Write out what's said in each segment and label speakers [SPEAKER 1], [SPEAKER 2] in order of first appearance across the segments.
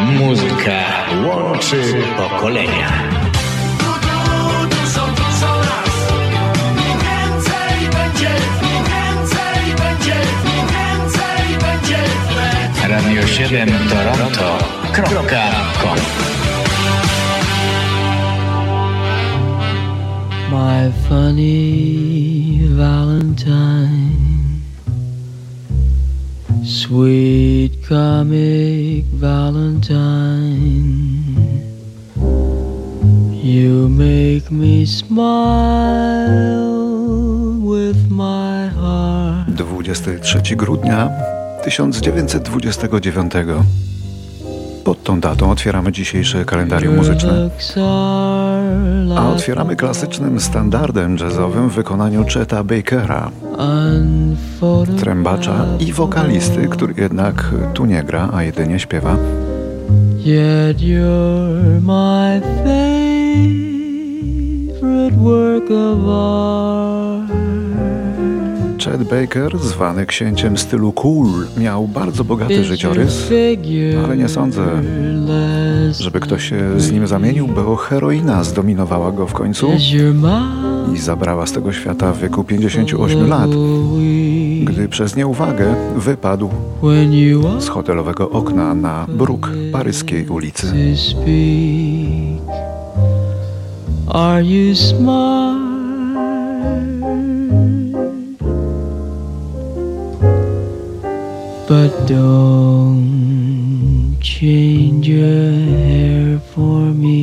[SPEAKER 1] Muzyka łączy pokolenia. Radio 7 Toronto.com
[SPEAKER 2] My funny Valentine Sweet comic Valentine You make me smile with my heart
[SPEAKER 3] 23 grudnia 1929. Pod tą datą otwieramy dzisiejsze kalendarium muzyczne. A otwieramy klasycznym standardem jazzowym w wykonaniu Cheta Bakera, trębacza i wokalisty, który jednak tu nie gra, a jedynie śpiewa. Chet Baker, zwany księciem stylu cool, miał bardzo bogaty życiorys, ale nie sądzę, żeby ktoś się z nim zamienił, bo heroina zdominowała go w końcu i zabrała z tego świata w wieku 58 lat, gdy przez nieuwagę wypadł z hotelowego okna na bruk paryskiej ulicy.
[SPEAKER 2] Are you smart? Don't change your hair for me.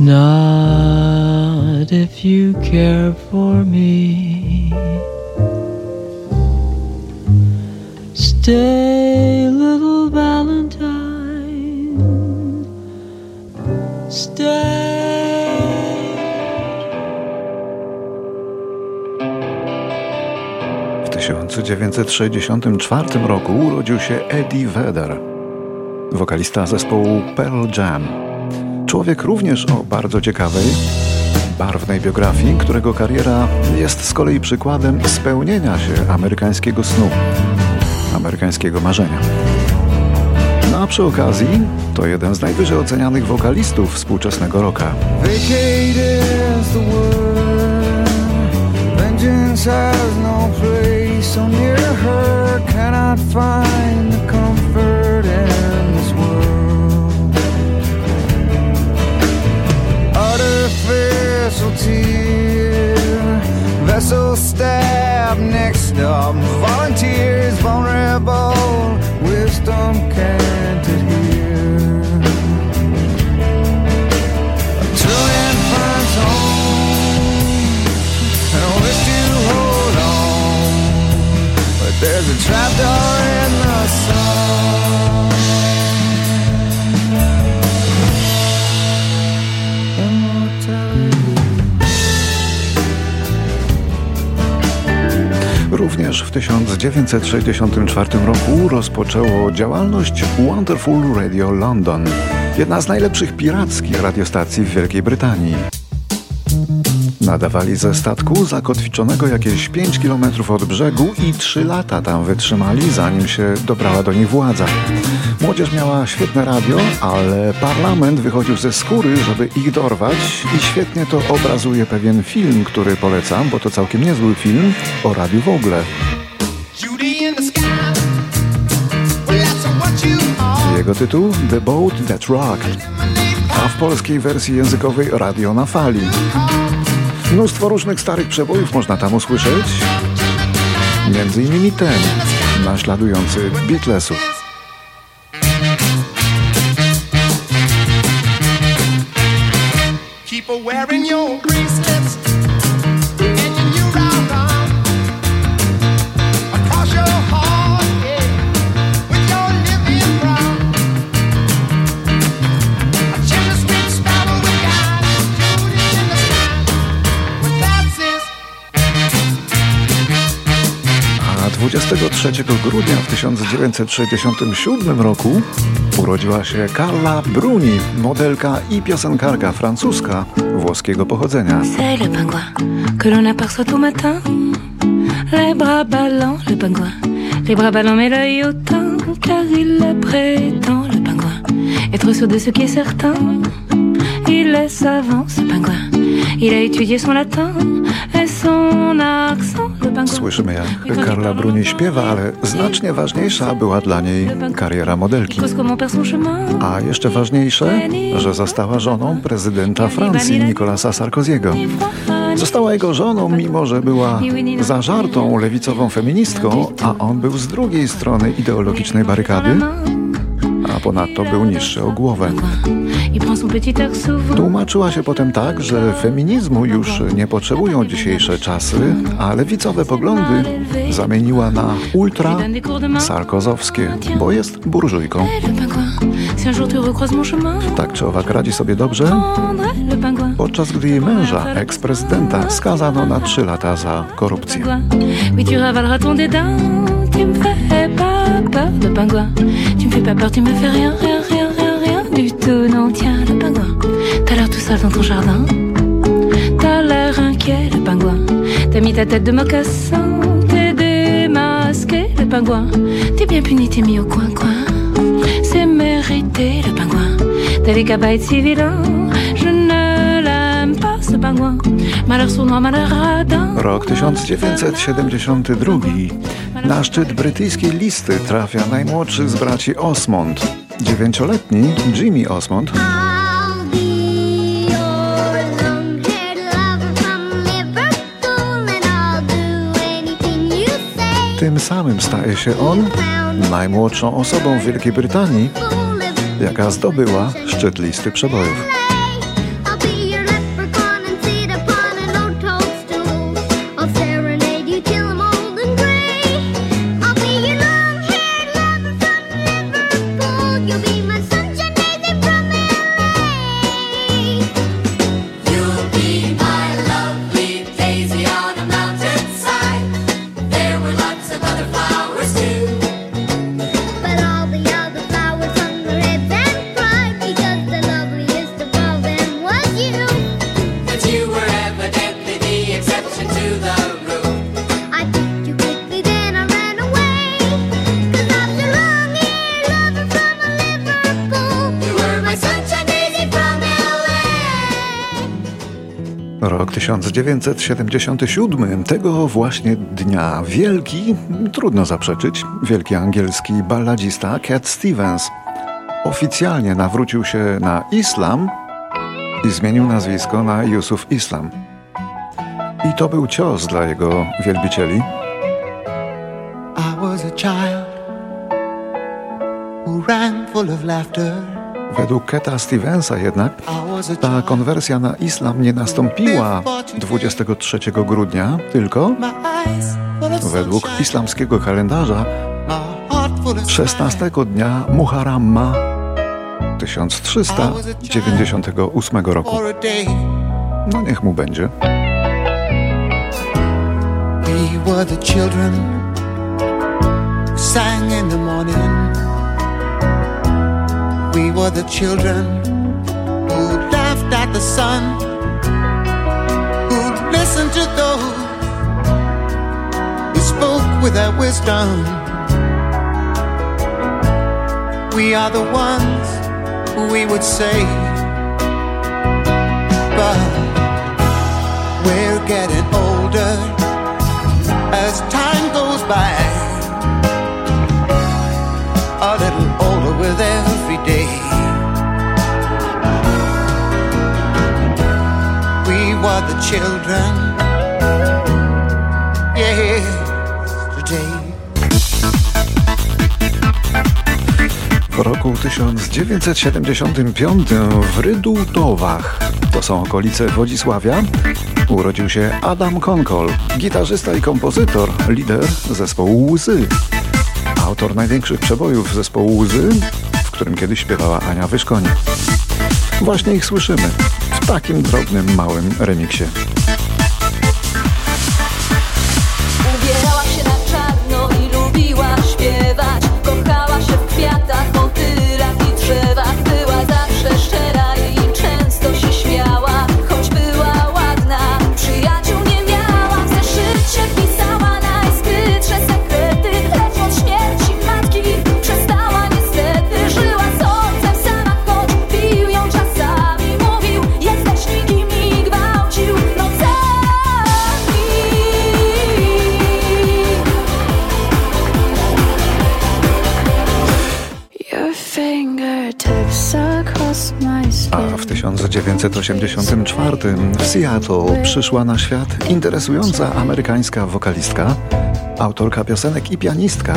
[SPEAKER 2] Not if you care for me. Stay,
[SPEAKER 3] 1964 roku urodził się Eddie Vedder, wokalista zespołu Pearl Jam. Człowiek również o bardzo ciekawej, barwnej biografii, którego kariera jest z kolei przykładem spełnienia się amerykańskiego snu, amerykańskiego marzenia. No a przy okazji to jeden z najwyżej ocenianych wokalistów współczesnego rocka.
[SPEAKER 4] Vengeance has no place. So near her cannot find the comfort in this world. Artificial tear, vessel stab next up. Volunteers vulnerable,
[SPEAKER 3] Również w 1964 roku rozpoczęło działalność Wonderful Radio London, jedna z najlepszych pirackich radiostacji w Wielkiej Brytanii. Nadawali ze statku zakotwiczonego jakieś 5 km od brzegu i 3 lata tam wytrzymali, zanim się dobrała do nich władza. Młodzież miała świetne radio, ale parlament wychodził ze skóry, żeby ich dorwać i świetnie to obrazuje pewien film, który polecam, bo to całkiem niezły film o radiu w ogóle. Jego tytuł The Boat That Rocked, a w polskiej wersji językowej Radio na Fali. Mnóstwo różnych starych przebojów można tam usłyszeć, między innymi ten, naśladujący Beatlesów. 23 grudnia w 1967 roku urodziła się Carla Bruni, modelka i piosenkarka francuska włoskiego pochodzenia.
[SPEAKER 5] C'est le pingouin que l'on aperçoit matin. Les bras le pingouin. Les bras mais
[SPEAKER 2] car il prétend, le pingouin. Être sûr de ce qui est certain, il est savant, ce pingouin. Il a étudié son latin et son accent.
[SPEAKER 3] Słyszymy jak Karla Bruni śpiewa, ale znacznie ważniejsza była dla niej kariera modelki. A jeszcze ważniejsze, że została żoną prezydenta Francji Nicolasa Sarkoziego. Została jego żoną, mimo że była zażartą lewicową feministką, a on był z drugiej strony ideologicznej barykady, a ponadto był niższy o głowę. Tłumaczyła się potem tak, że feminizmu już nie potrzebują dzisiejsze czasy, a lewicowe poglądy zamieniła na ultra sarkozowskie, bo jest burżujką.
[SPEAKER 2] Chemin,
[SPEAKER 3] Tak czy owak radzi sobie dobrze,
[SPEAKER 2] pingouin.
[SPEAKER 3] podczas gdy jej męża, eks-prezydenta, skazano na trzy lata za korupcję.
[SPEAKER 2] Tu me fais pas peur, le pingouin. Tu me fais pas peur, tu me fais rien, rien, rien, rien, rien du tout. Non, tiens, le pingouin. T'as l'air tout seul dans ton jardin. T'as l'air inquiet, le pingouin. T'as mis ta tête de mocassin. T'es démasqué, le pingouin. T'es bien puni, t'es mis au coin-coin. C'est mérité, le pingouin. Qu'à pas être si vilain.
[SPEAKER 3] Rok 1972. Na szczyt brytyjskiej listy trafia najmłodszy z braci Osmond. Dziewięcioletni Jimmy Osmond tym samym staje się on najmłodszą osobą w Wielkiej Brytanii, jaka zdobyła szczyt listy przebojów. 1977. Tego właśnie dnia wielki, trudno zaprzeczyć, wielki angielski balladzista Cat Stevens oficjalnie nawrócił się na islam i zmienił nazwisko na Yusuf Islam. I to był cios dla jego wielbicieli.
[SPEAKER 6] I was a child who ran full of laughter.
[SPEAKER 3] Według Keta Stevensa jednak ta konwersja na islam nie nastąpiła 23 grudnia, tylko według islamskiego kalendarza
[SPEAKER 6] my heart full of
[SPEAKER 3] 16 dnia Muharramma 1398 roku. No niech mu będzie.
[SPEAKER 6] We were the children sang in the morning. We were the children who laughed at the sun, who listened to those who spoke with their wisdom. We are the ones who we would say, but we're getting older as time goes by. The children. Yesterday.
[SPEAKER 3] W roku 1975 w Rydultowach, to są okolice Wodzisławia, urodził się Adam Konkol, gitarzysta i kompozytor, lider zespołu Łzy. Autor największych przebojów zespołu Łzy, w którym kiedyś śpiewała Ania Wyszkoń. Właśnie ich słyszymy takim drobnym, małym remiksie. 1984 w Seattle przyszła na świat interesująca amerykańska wokalistka, autorka piosenek i pianistka,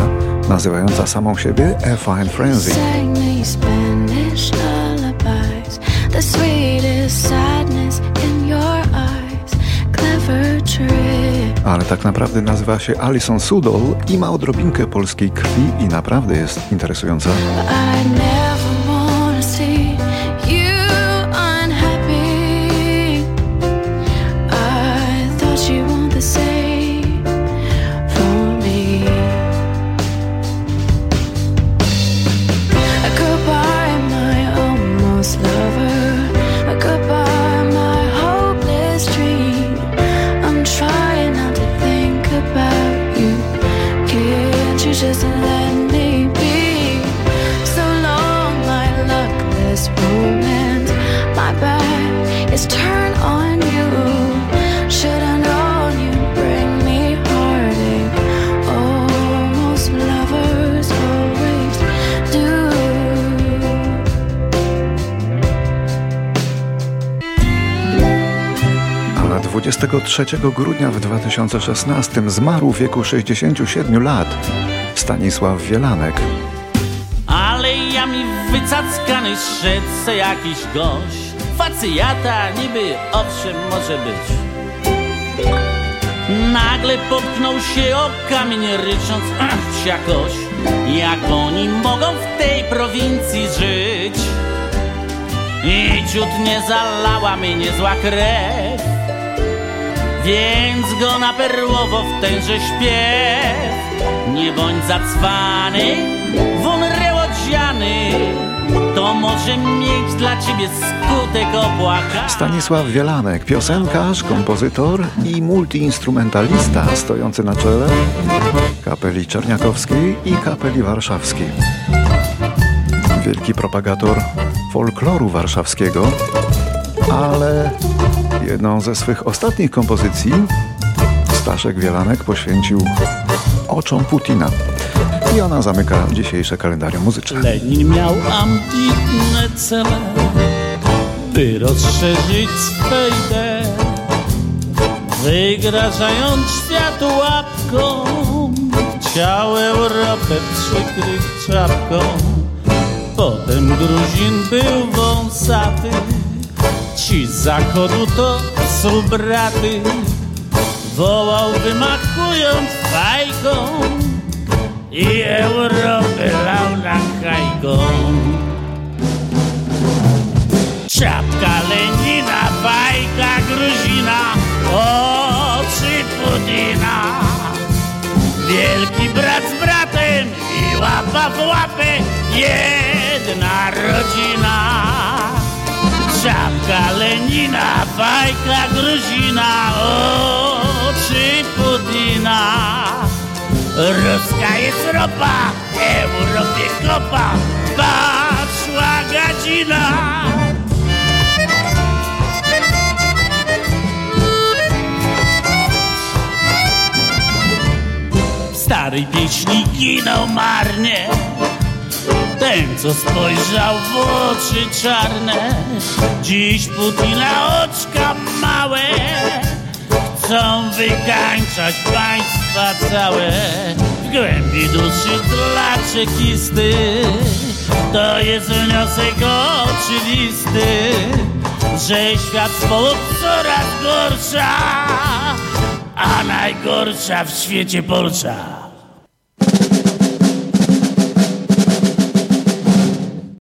[SPEAKER 3] nazywająca samą siebie A Fine Frenzy. Ale tak naprawdę nazywa się Alison Sudol i ma odrobinkę polskiej krwi i naprawdę jest interesująca. 23 grudnia w 2016 zmarł w wieku 67 lat Stanisław Wielanek.
[SPEAKER 1] Ale ja mi wycackany szedł jakiś gość Facjata niby owszem może być. Nagle potknął się o kamień rycząc "Ach, jakoś Jak oni mogą w tej prowincji żyć. I ciut nie zalała mnie niezła krew Więc go na perłowo w tenże śpiew. Nie bądź zacwany, może mieć dla ciebie skutek opłaka
[SPEAKER 3] Stanisław Wielanek, piosenkarz, kompozytor i multiinstrumentalista stojący na czele kapeli czerniakowskiej i kapeli warszawskiej. Wielki propagator folkloru warszawskiego, ale jedną ze swych ostatnich kompozycji Staszek Wielanek poświęcił oczom Putina. I ona zamyka dzisiejsze kalendarium muzyczne.
[SPEAKER 1] Lenin miał ambitne cele, by rozszerzyć swe idee, wygrażając światu łapką, chciał Europę przykryć czapką. Potem Gruzin był wąsaty, ci z zachodu to są braty, wołał wymachując fajką i Europę lał na hajką. Czapka Lenina, bajka Gruzina, oczy Putina. Wielki brat z bratem i łapa w łapę, jedna rodzina. Czapka Lenina, bajka Gruzina, oczy Putina. Ruska jest ropa, Europie kopa, patrzła gadzina. W starej pieśni ginął marnie, ten co spojrzał w oczy czarne. Dziś Putina oczka małe, chcą wykańczać państwa całe. W głębi duszy dla czekisty to jest wniosek oczywisty że świat spowód coraz gorsza a najgorsza w świecie Polsza